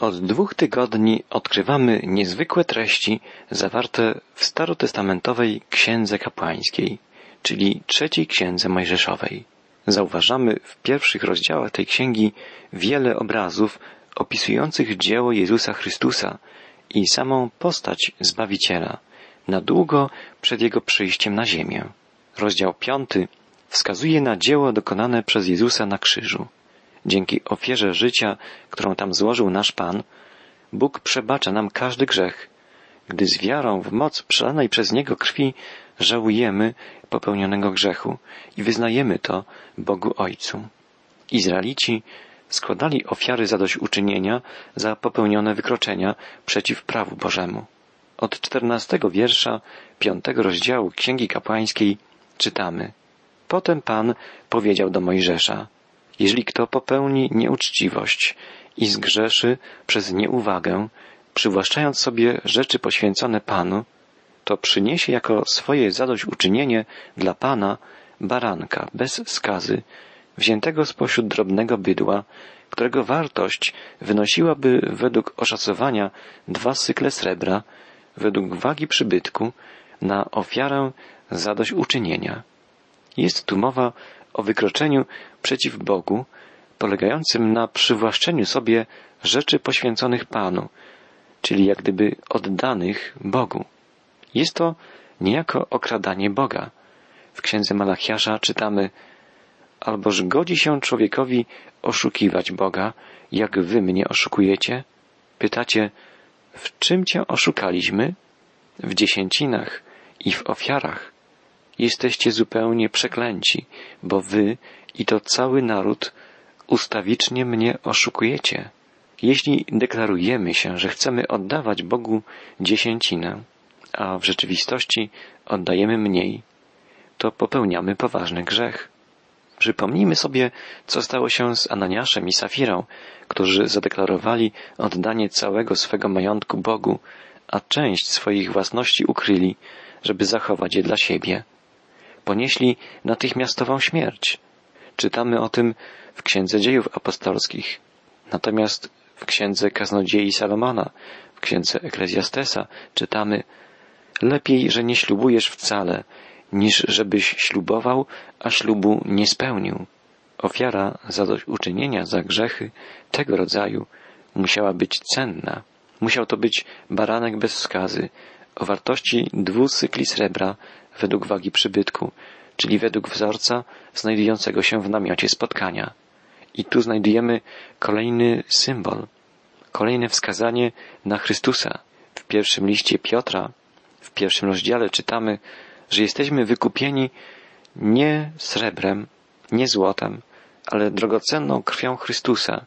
Od dwóch tygodni odkrywamy niezwykłe treści zawarte w starotestamentowej Księdze Kapłańskiej, czyli trzeciej Księdze Mojżeszowej. Zauważamy w pierwszych rozdziałach tej księgi wiele obrazów opisujących dzieło Jezusa Chrystusa i samą postać Zbawiciela na długo przed Jego przyjściem na ziemię. Rozdział piąty wskazuje na dzieło dokonane przez Jezusa na krzyżu. Dzięki ofierze życia, którą tam złożył nasz Pan, Bóg przebacza nam każdy grzech, gdy z wiarą w moc przelanej przez Niego krwi żałujemy popełnionego grzechu i wyznajemy to Bogu Ojcu. Izraelici składali ofiary zadośćuczynienia za popełnione wykroczenia przeciw prawu Bożemu. Od czternastego wiersza piątego rozdziału Księgi Kapłańskiej czytamy Potem Pan powiedział do Mojżesza jeżeli kto popełni nieuczciwość i zgrzeszy przez nieuwagę, przywłaszczając sobie rzeczy poświęcone Panu, to przyniesie jako swoje zadośćuczynienie dla Pana baranka bez skazy, wziętego spośród drobnego bydła, którego wartość wynosiłaby według oszacowania dwa sykle srebra, według wagi przybytku, na ofiarę zadośćuczynienia. Jest tu mowa o wykroczeniu przeciw Bogu, polegającym na przywłaszczeniu sobie rzeczy poświęconych Panu, czyli jak gdyby oddanych Bogu. Jest to niejako okradanie Boga. W księdze Malachiasza czytamy Alboż godzi się człowiekowi oszukiwać Boga, jak wy mnie oszukujecie? Pytacie, w czym cię oszukaliśmy? W dziesięcinach i w ofiarach. Jesteście zupełnie przeklęci, bo wy i to cały naród ustawicznie mnie oszukujecie. Jeśli deklarujemy się, że chcemy oddawać Bogu dziesięcinę, a w rzeczywistości oddajemy mniej, to popełniamy poważny grzech. Przypomnijmy sobie, co stało się z Ananiaszem i Safirą, którzy zadeklarowali oddanie całego swego majątku Bogu, a część swoich własności ukryli, żeby zachować je dla siebie. Ponieśli natychmiastową śmierć. Czytamy o tym w Księdze Dziejów Apostolskich. Natomiast w Księdze Kaznodziei Salomona, w Księdze Eklezjastesa czytamy Lepiej, że nie ślubujesz wcale, niż żebyś ślubował, a ślubu nie spełnił. Ofiara zadośćuczynienia za grzechy tego rodzaju musiała być cenna. Musiał to być baranek bez skazy, o wartości dwóch cykli srebra według wagi przybytku, czyli według wzorca znajdującego się w namiocie spotkania. I tu znajdujemy kolejny symbol, kolejne wskazanie na Chrystusa. W pierwszym liście Piotra, w pierwszym rozdziale czytamy, że jesteśmy wykupieni nie srebrem, nie złotem, ale drogocenną krwią Chrystusa,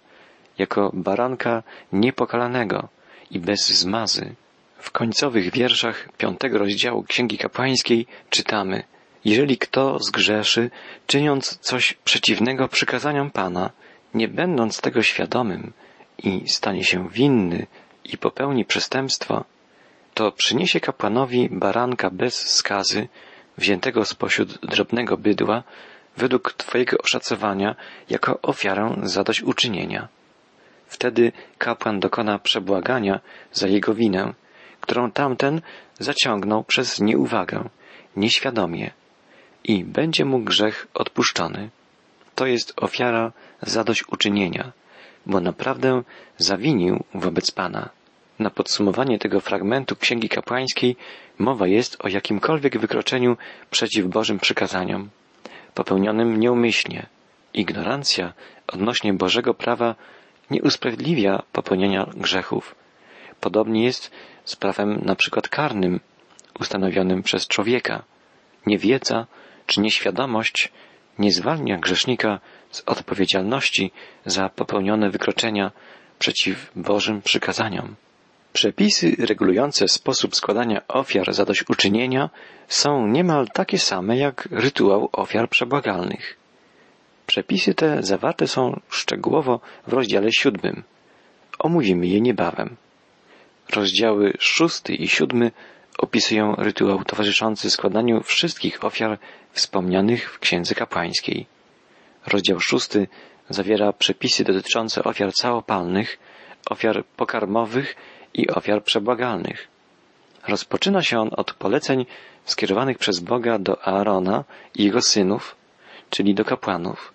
jako baranka niepokalanego i bez zmazy. W końcowych wierszach piątego rozdziału Księgi Kapłańskiej czytamy Jeżeli kto zgrzeszy, czyniąc coś przeciwnego przykazaniom Pana, nie będąc tego świadomym i stanie się winny i popełni przestępstwo, to przyniesie kapłanowi baranka bez skazy, wziętego spośród drobnego bydła, według Twojego oszacowania, jako ofiarę zadośćuczynienia. Wtedy kapłan dokona przebłagania za jego winę, którą tamten zaciągnął przez nieuwagę, nieświadomie i będzie mu grzech odpuszczony. To jest ofiara zadośćuczynienia, bo naprawdę zawinił wobec Pana. Na podsumowanie tego fragmentu Księgi Kapłańskiej mowa jest o jakimkolwiek wykroczeniu przeciw Bożym przykazaniom, popełnionym nieumyślnie. Ignorancja odnośnie Bożego prawa nie usprawiedliwia popełnienia grzechów. Podobnie jest z prawem na przykład karnym, ustanowionym przez człowieka. Niewiedza czy nieświadomość nie zwalnia grzesznika z odpowiedzialności za popełnione wykroczenia przeciw Bożym przykazaniom. Przepisy regulujące sposób składania ofiar zadośćuczynienia są niemal takie same jak rytuał ofiar przebłagalnych. Przepisy te zawarte są szczegółowo w rozdziale siódmym. Omówimy je niebawem. Rozdziały szósty i siódmy opisują rytuał towarzyszący składaniu wszystkich ofiar wspomnianych w Księdze Kapłańskiej. Rozdział szósty zawiera przepisy dotyczące ofiar całopalnych ofiar pokarmowych i ofiar przebłagalnych. Rozpoczyna się on od poleceń skierowanych przez Boga do Aarona i jego synów, czyli do kapłanów.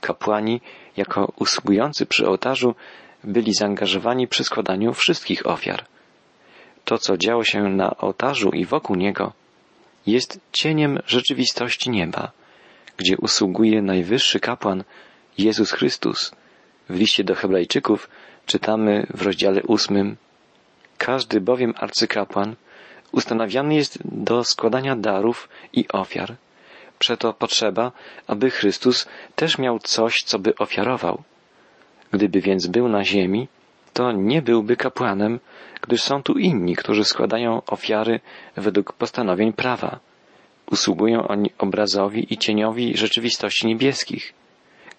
Kapłani, jako usługujący przy ołtarzu, byli zaangażowani przy składaniu wszystkich ofiar. To, co działo się na ołtarzu i wokół niego, jest cieniem rzeczywistości nieba, gdzie usługuje najwyższy kapłan Jezus Chrystus. W liście do Hebrajczyków czytamy w rozdziale ósmym Każdy bowiem arcykapłan ustanawiany jest do składania darów i ofiar. Przeto potrzeba, aby Chrystus też miał coś, co by ofiarował. Gdyby więc był na ziemi, to nie byłby kapłanem, gdyż są tu inni, którzy składają ofiary według postanowień prawa. Usługują oni obrazowi i cieniowi rzeczywistości niebieskich.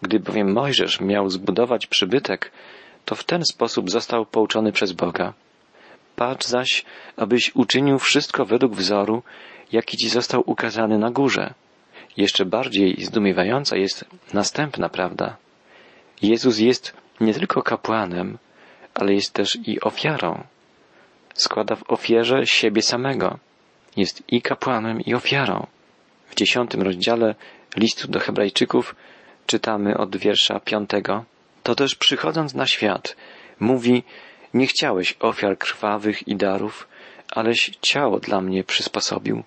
Gdy bowiem Mojżesz miał zbudować przybytek, to w ten sposób został pouczony przez Boga. Patrz zaś, abyś uczynił wszystko według wzoru, jaki ci został ukazany na górze. Jeszcze bardziej zdumiewająca jest następna prawda. Jezus jest nie tylko kapłanem, ale jest też i ofiarą. Składa w ofierze siebie samego. Jest i kapłanem, i ofiarą. W dziesiątym rozdziale listu do Hebrajczyków czytamy od wiersza piątego. To też przychodząc na świat, mówi, nie chciałeś ofiar krwawych i darów, aleś ciało dla mnie przysposobił.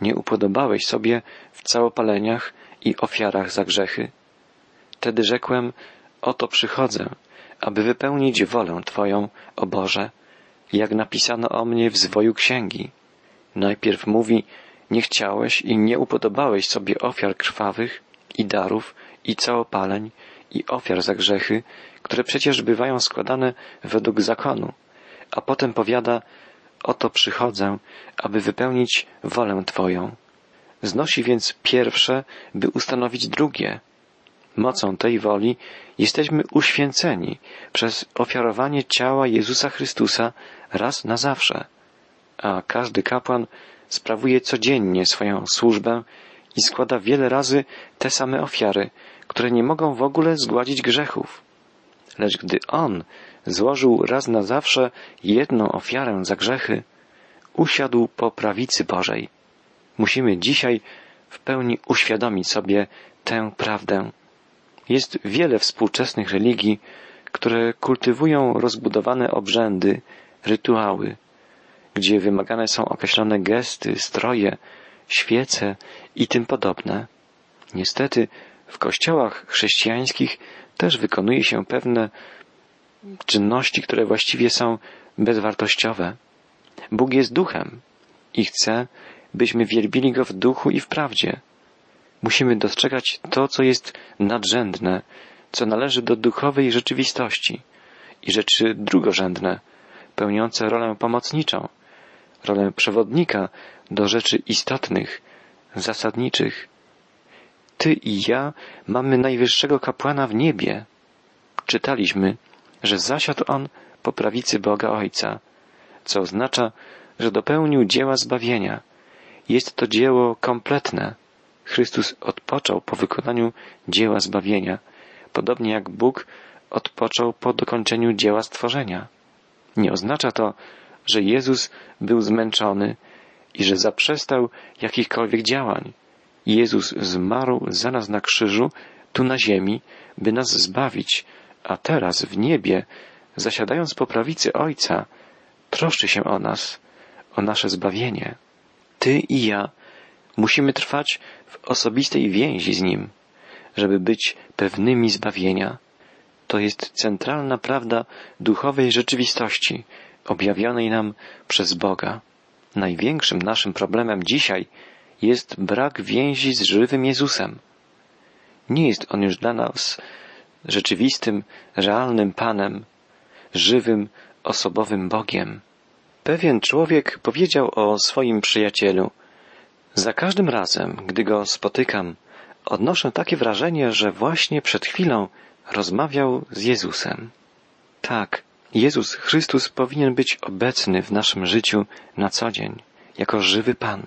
Nie upodobałeś sobie w całopaleniach i ofiarach za grzechy. Wtedy rzekłem, oto przychodzę, aby wypełnić wolę Twoją, o Boże, jak napisano o mnie w zwoju księgi. Najpierw mówi, nie chciałeś i nie upodobałeś sobie ofiar krwawych i darów i całopaleń i ofiar za grzechy, które przecież bywają składane według zakonu, a potem powiada, oto przychodzę, aby wypełnić wolę Twoją. Znosi więc pierwsze, by ustanowić drugie. Mocą tej woli jesteśmy uświęceni przez ofiarowanie ciała Jezusa Chrystusa raz na zawsze, a każdy kapłan sprawuje codziennie swoją służbę i składa wiele razy te same ofiary, które nie mogą w ogóle zgładzić grzechów. Lecz gdy On złożył raz na zawsze jedną ofiarę za grzechy, usiadł po prawicy Bożej. Musimy dzisiaj w pełni uświadomić sobie tę prawdę. Jest wiele współczesnych religii, które kultywują rozbudowane obrzędy, rytuały, gdzie wymagane są określone gesty, stroje, świece i tym podobne. Niestety w kościołach chrześcijańskich też wykonuje się pewne czynności, które właściwie są bezwartościowe. Bóg jest duchem i chce, byśmy wielbili Go w duchu i w prawdzie. Musimy dostrzegać to, co jest nadrzędne, co należy do duchowej rzeczywistości i rzeczy drugorzędne, pełniące rolę pomocniczą, rolę przewodnika do rzeczy istotnych, zasadniczych. Ty i ja mamy najwyższego kapłana w niebie. Czytaliśmy, że zasiadł on po prawicy Boga Ojca, co oznacza, że dopełnił dzieła zbawienia. Jest to dzieło kompletne. Chrystus odpoczął po wykonaniu dzieła zbawienia, podobnie jak Bóg odpoczął po dokończeniu dzieła stworzenia. Nie oznacza to, że Jezus był zmęczony i że zaprzestał jakichkolwiek działań. Jezus zmarł za nas na krzyżu, tu na ziemi, by nas zbawić, a teraz w niebie, zasiadając po prawicy Ojca, troszczy się o nas, o nasze zbawienie. Ty i ja musimy trwać osobistej więzi z Nim, żeby być pewnymi zbawienia. To jest centralna prawda duchowej rzeczywistości, objawionej nam przez Boga. Największym naszym problemem dzisiaj jest brak więzi z żywym Jezusem. Nie jest On już dla nas rzeczywistym, realnym Panem, żywym, osobowym Bogiem. Pewien człowiek powiedział o swoim przyjacielu, za każdym razem, gdy go spotykam, odnoszę takie wrażenie, że właśnie przed chwilą rozmawiał z Jezusem. Tak, Jezus Chrystus powinien być obecny w naszym życiu na co dzień, jako żywy Pan.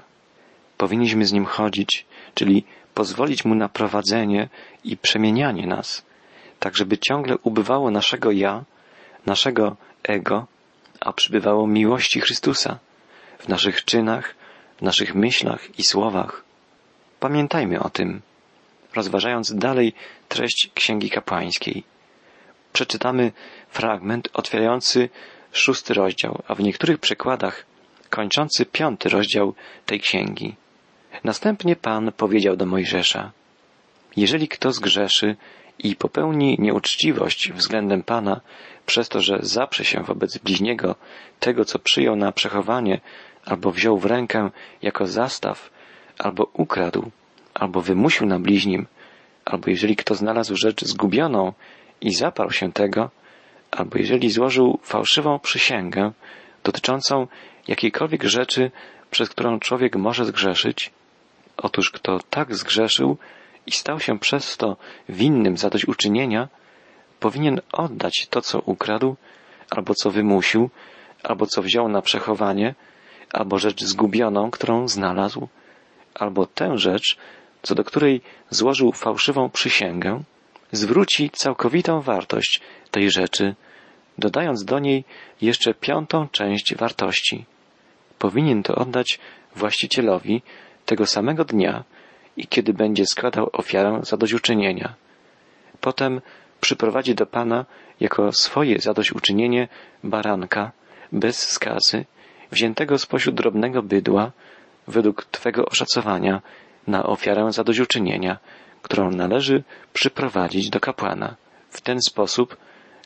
Powinniśmy z Nim chodzić, czyli pozwolić Mu na prowadzenie i przemienianie nas, tak żeby ciągle ubywało naszego ja, naszego ego, a przybywało miłości Chrystusa w naszych czynach, w naszych myślach i słowach. Pamiętajmy o tym, rozważając dalej treść Księgi Kapłańskiej. Przeczytamy fragment otwierający szósty rozdział, a w niektórych przekładach kończący piąty rozdział tej księgi. Następnie Pan powiedział do Mojżesza, jeżeli kto zgrzeszy i popełni nieuczciwość względem Pana przez to, że zaprze się wobec bliźniego tego, co przyjął na przechowanie, albo wziął w rękę jako zastaw, albo ukradł, albo wymusił na bliźnim, albo jeżeli kto znalazł rzecz zgubioną i zaparł się tego, albo jeżeli złożył fałszywą przysięgę dotyczącą jakiejkolwiek rzeczy, przez którą człowiek może zgrzeszyć, otóż kto tak zgrzeszył i stał się przez to winnym zadośćuczynienia, powinien oddać to, co ukradł, albo co wymusił, albo co wziął na przechowanie, albo rzecz zgubioną, którą znalazł, albo tę rzecz, co do której złożył fałszywą przysięgę, zwróci całkowitą wartość tej rzeczy, dodając do niej jeszcze piątą część wartości. Powinien to oddać właścicielowi tego samego dnia i kiedy będzie składał ofiarę zadośćuczynienia. Potem przyprowadzi do Pana jako swoje zadośćuczynienie baranka bez skazy, wziętego spośród drobnego bydła, według Twego oszacowania, na ofiarę zadośćuczynienia, którą należy przyprowadzić do kapłana. W ten sposób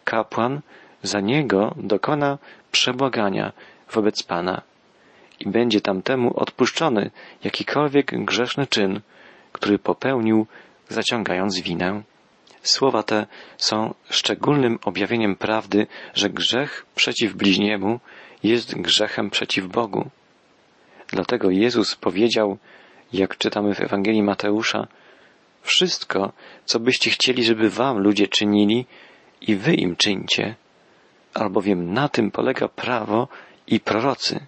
kapłan za niego dokona przebłagania wobec Pana i będzie tamtemu odpuszczony jakikolwiek grzeszny czyn, który popełnił, zaciągając winę. Słowa te są szczególnym objawieniem prawdy, że grzech przeciw bliźniemu jest grzechem przeciw Bogu. Dlatego Jezus powiedział, jak czytamy w Ewangelii Mateusza, wszystko, co byście chcieli, żeby wam ludzie czynili, i wy im czyńcie, albowiem na tym polega prawo i prorocy.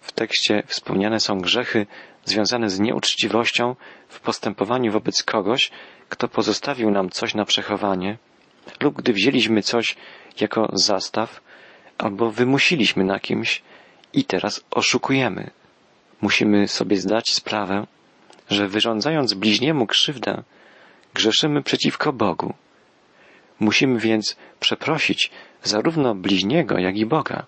W tekście wspomniane są grzechy związane z nieuczciwością w postępowaniu wobec kogoś, kto pozostawił nam coś na przechowanie, lub gdy wzięliśmy coś jako zastaw, albo wymusiliśmy na kimś i teraz oszukujemy. Musimy sobie zdać sprawę, że wyrządzając bliźniemu krzywdę, grzeszymy przeciwko Bogu. Musimy więc przeprosić zarówno bliźniego, jak i Boga.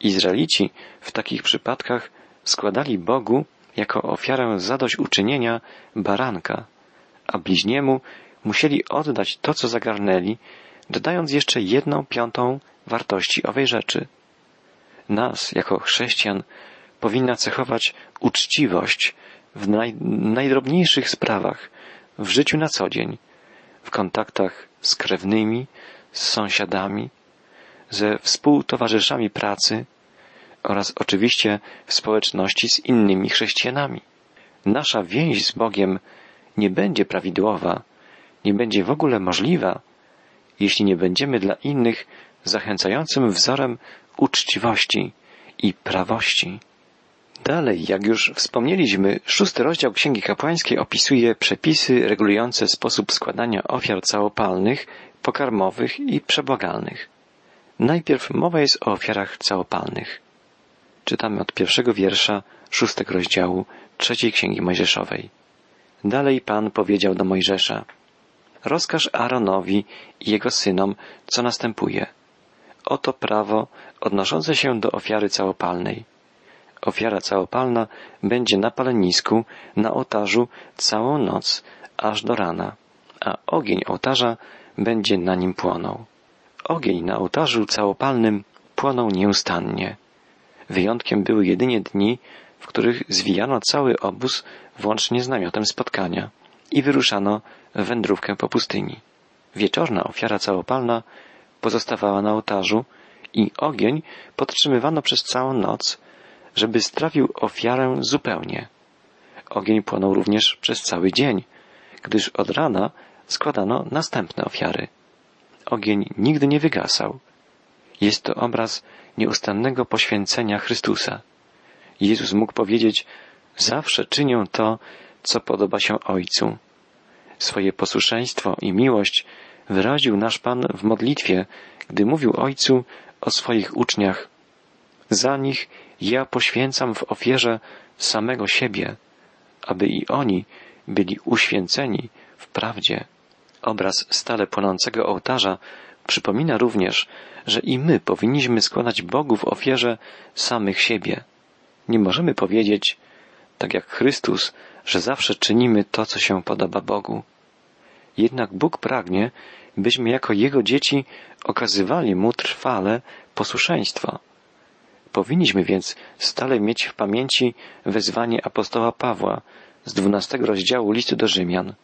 Izraelici w takich przypadkach składali Bogu jako ofiarę zadośćuczynienia baranka, a bliźniemu musieli oddać to, co zagarnęli, dodając jeszcze jedną piątą wartości owej rzeczy. Nas, jako chrześcijan, powinna cechować uczciwość w naj, najdrobniejszych sprawach, w życiu na co dzień, w kontaktach z krewnymi, z sąsiadami, ze współtowarzyszami pracy oraz oczywiście w społeczności z innymi chrześcijanami. Nasza więź z Bogiem nie będzie prawidłowa, nie będzie w ogóle możliwa, jeśli nie będziemy dla innych zachęcającym wzorem uczciwości i prawości. Dalej, jak już wspomnieliśmy, szósty rozdział Księgi Kapłańskiej opisuje przepisy regulujące sposób składania ofiar całopalnych, pokarmowych i przebłagalnych. Najpierw mowa jest o ofiarach całopalnych. Czytamy od pierwszego wiersza szóstego rozdziału trzeciej Księgi Mojżeszowej. Dalej Pan powiedział do Mojżesza, rozkaż Aaronowi i jego synom, co następuje. Oto prawo odnoszące się do ofiary całopalnej Ofiara całopalna będzie na palenisku, na ołtarzu całą noc, aż do rana, a ogień ołtarza będzie na nim płonął. Ogień na ołtarzu całopalnym płonął nieustannie. Wyjątkiem były jedynie dni, w których zwijano cały obóz włącznie z namiotem spotkania i wyruszano w wędrówkę po pustyni. Wieczorna ofiara całopalna pozostawała na ołtarzu i ogień podtrzymywano przez całą noc, żeby strawił ofiarę zupełnie. Ogień płonął również przez cały dzień, gdyż od rana składano następne ofiary. Ogień nigdy nie wygasał. Jest to obraz nieustannego poświęcenia Chrystusa. Jezus mógł powiedzieć, zawsze czynię to, co podoba się Ojcu. Swoje posłuszeństwo i miłość wyraził nasz Pan w modlitwie, gdy mówił Ojcu o swoich uczniach. Za nich ja poświęcam w ofierze samego siebie, aby i oni byli uświęceni w prawdzie. Obraz stale płonącego ołtarza przypomina również, że i my powinniśmy składać Bogu w ofierze samych siebie. Nie możemy powiedzieć, tak jak Chrystus, że zawsze czynimy to, co się podoba Bogu. Jednak Bóg pragnie, byśmy jako Jego dzieci okazywali Mu trwale posłuszeństwo. Powinniśmy więc stale mieć w pamięci wezwanie apostoła Pawła z dwunastego rozdziału listu do Rzymian.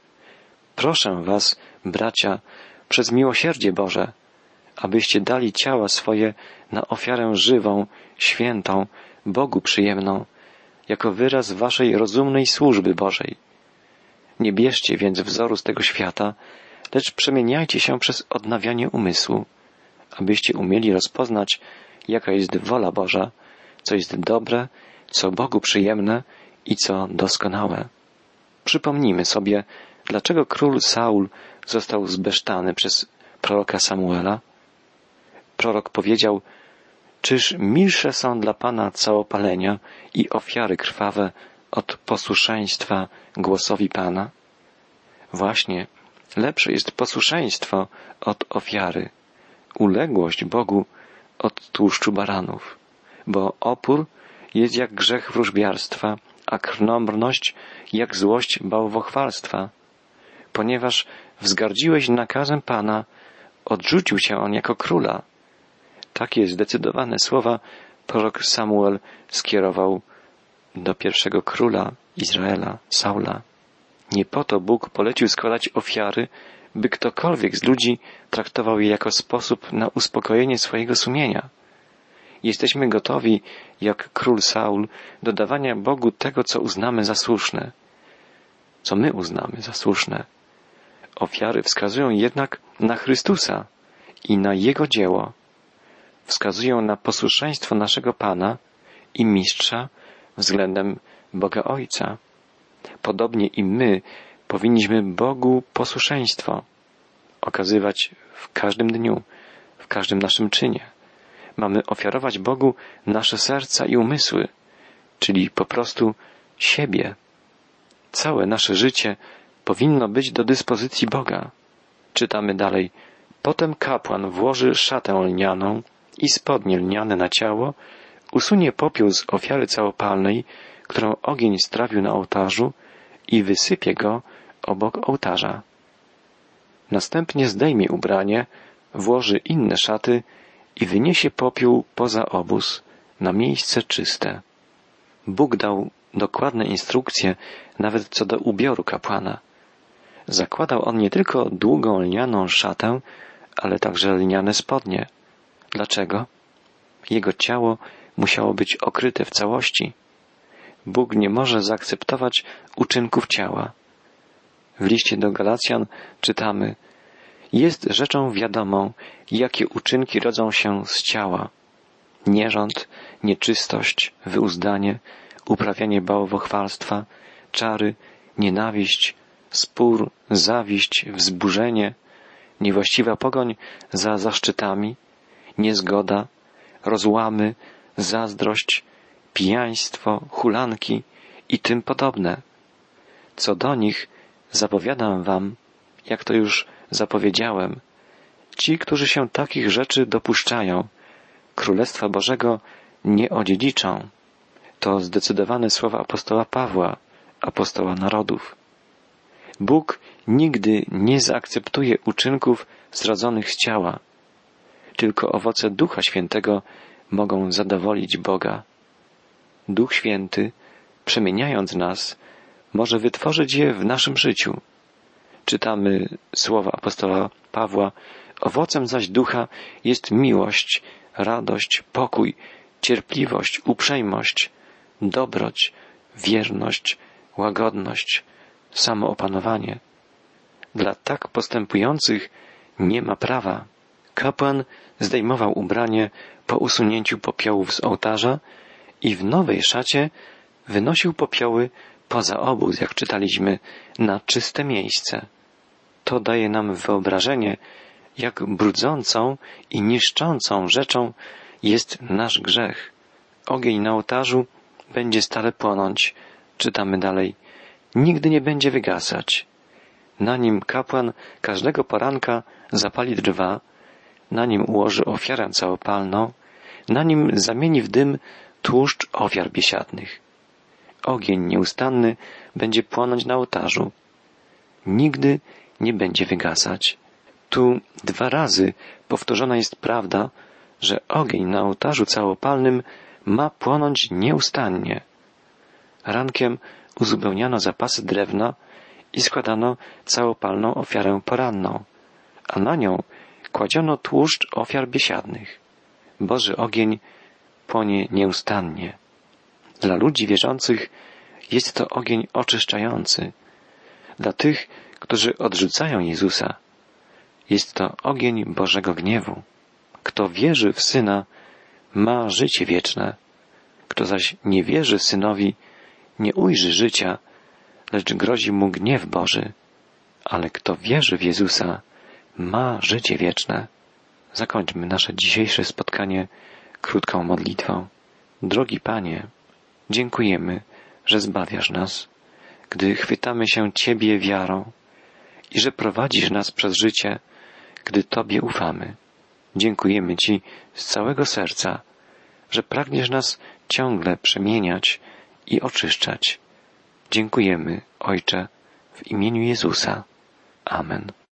Proszę was, bracia, przez miłosierdzie Boże, abyście dali ciała swoje na ofiarę żywą, świętą, Bogu przyjemną, jako wyraz waszej rozumnej służby Bożej. Nie bierzcie więc wzoru z tego świata, lecz przemieniajcie się przez odnawianie umysłu, abyście umieli rozpoznać, jaka jest wola Boża, co jest dobre, co Bogu przyjemne i co doskonałe. Przypomnijmy sobie, dlaczego król Saul został zbesztany przez proroka Samuela. Prorok powiedział, czyż milsze są dla Pana całopalenia i ofiary krwawe od posłuszeństwa głosowi Pana? Właśnie, lepsze jest posłuszeństwo od ofiary, uległość Bogu od tłuszczu baranów, bo opór jest jak grzech wróżbiarstwa, a krnąbrność jak złość bałwochwalstwa. Ponieważ wzgardziłeś nakazem Pana, odrzucił się on jako króla. Takie zdecydowane słowa prorok Samuel skierował do pierwszego króla Izraela, Saula. Nie po to Bóg polecił składać ofiary, by ktokolwiek z ludzi traktował je jako sposób na uspokojenie swojego sumienia. Jesteśmy gotowi, jak król Saul, do dawania Bogu tego, co uznamy za słuszne. Co my uznamy za słuszne. Ofiary wskazują jednak na Chrystusa i na Jego dzieło. Wskazują na posłuszeństwo naszego Pana i Mistrza względem Boga Ojca. Podobnie i my powinniśmy Bogu posłuszeństwo okazywać w każdym dniu, w każdym naszym czynie. Mamy ofiarować Bogu nasze serca i umysły, czyli po prostu siebie. Całe nasze życie powinno być do dyspozycji Boga. Czytamy dalej. Potem kapłan włoży szatę lnianą i spodnie lniane na ciało, usunie popiół z ofiary całopalnej, którą ogień strawił na ołtarzu i wysypie go obok ołtarza. Następnie zdejmie ubranie, włoży inne szaty i wyniesie popiół poza obóz, na miejsce czyste. Bóg dał dokładne instrukcje nawet co do ubioru kapłana. Zakładał on nie tylko długą lnianą szatę, ale także lniane spodnie. Dlaczego? Jego ciało musiało być okryte w całości. Bóg nie może zaakceptować uczynków ciała. W liście do Galacjan czytamy Jest rzeczą wiadomą, jakie uczynki rodzą się z ciała. Nierząd, nieczystość, wyuzdanie, uprawianie bałwochwalstwa, czary, nienawiść, spór, zawiść, wzburzenie, niewłaściwa pogoń za zaszczytami, niezgoda, rozłamy, zazdrość, pijaństwo, hulanki i tym podobne. Co do nich zapowiadam wam, jak to już zapowiedziałem, ci, którzy się takich rzeczy dopuszczają, Królestwa Bożego nie odziedziczą. To zdecydowane słowa apostoła Pawła, apostoła narodów. Bóg nigdy nie zaakceptuje uczynków zrodzonych z ciała. Tylko owoce Ducha Świętego mogą zadowolić Boga. Duch Święty, przemieniając nas, może wytworzyć je w naszym życiu. Czytamy słowa apostoła Pawła, owocem zaś ducha jest miłość, radość, pokój, cierpliwość, uprzejmość, dobroć, wierność, łagodność, samoopanowanie. Dla tak postępujących nie ma prawa. Kapłan zdejmował ubranie po usunięciu popiołów z ołtarza i w nowej szacie wynosił popioły poza obóz, jak czytaliśmy, na czyste miejsce. To daje nam wyobrażenie, jak brudzącą i niszczącą rzeczą jest nasz grzech. Ogień na ołtarzu będzie stale płonąć, czytamy dalej, nigdy nie będzie wygasać. Na nim kapłan każdego poranka zapali drwa, na nim ułoży ofiarę całopalną, na nim zamieni w dym tłuszcz ofiar biesiadnych. Ogień nieustanny będzie płonąć na ołtarzu. Nigdy nie będzie wygasać. Tu dwa razy powtórzona jest prawda, że ogień na ołtarzu całopalnym ma płonąć nieustannie. Rankiem uzupełniano zapasy drewna i składano całopalną ofiarę poranną, a na nią kładziono tłuszcz ofiar biesiadnych. Boży ogień płonie nieustannie. Dla ludzi wierzących jest to ogień oczyszczający. Dla tych, którzy odrzucają Jezusa, jest to ogień Bożego gniewu. Kto wierzy w Syna, ma życie wieczne. Kto zaś nie wierzy Synowi, nie ujrzy życia, lecz grozi mu gniew Boży. Ale kto wierzy w Jezusa, ma życie wieczne. Zakończmy nasze dzisiejsze spotkanie krótką modlitwą. Drogi Panie, dziękujemy, że zbawiasz nas, gdy chwytamy się Ciebie wiarą i że prowadzisz nas przez życie, gdy Tobie ufamy. Dziękujemy Ci z całego serca, że pragniesz nas ciągle przemieniać i oczyszczać. Dziękujemy, Ojcze, w imieniu Jezusa. Amen.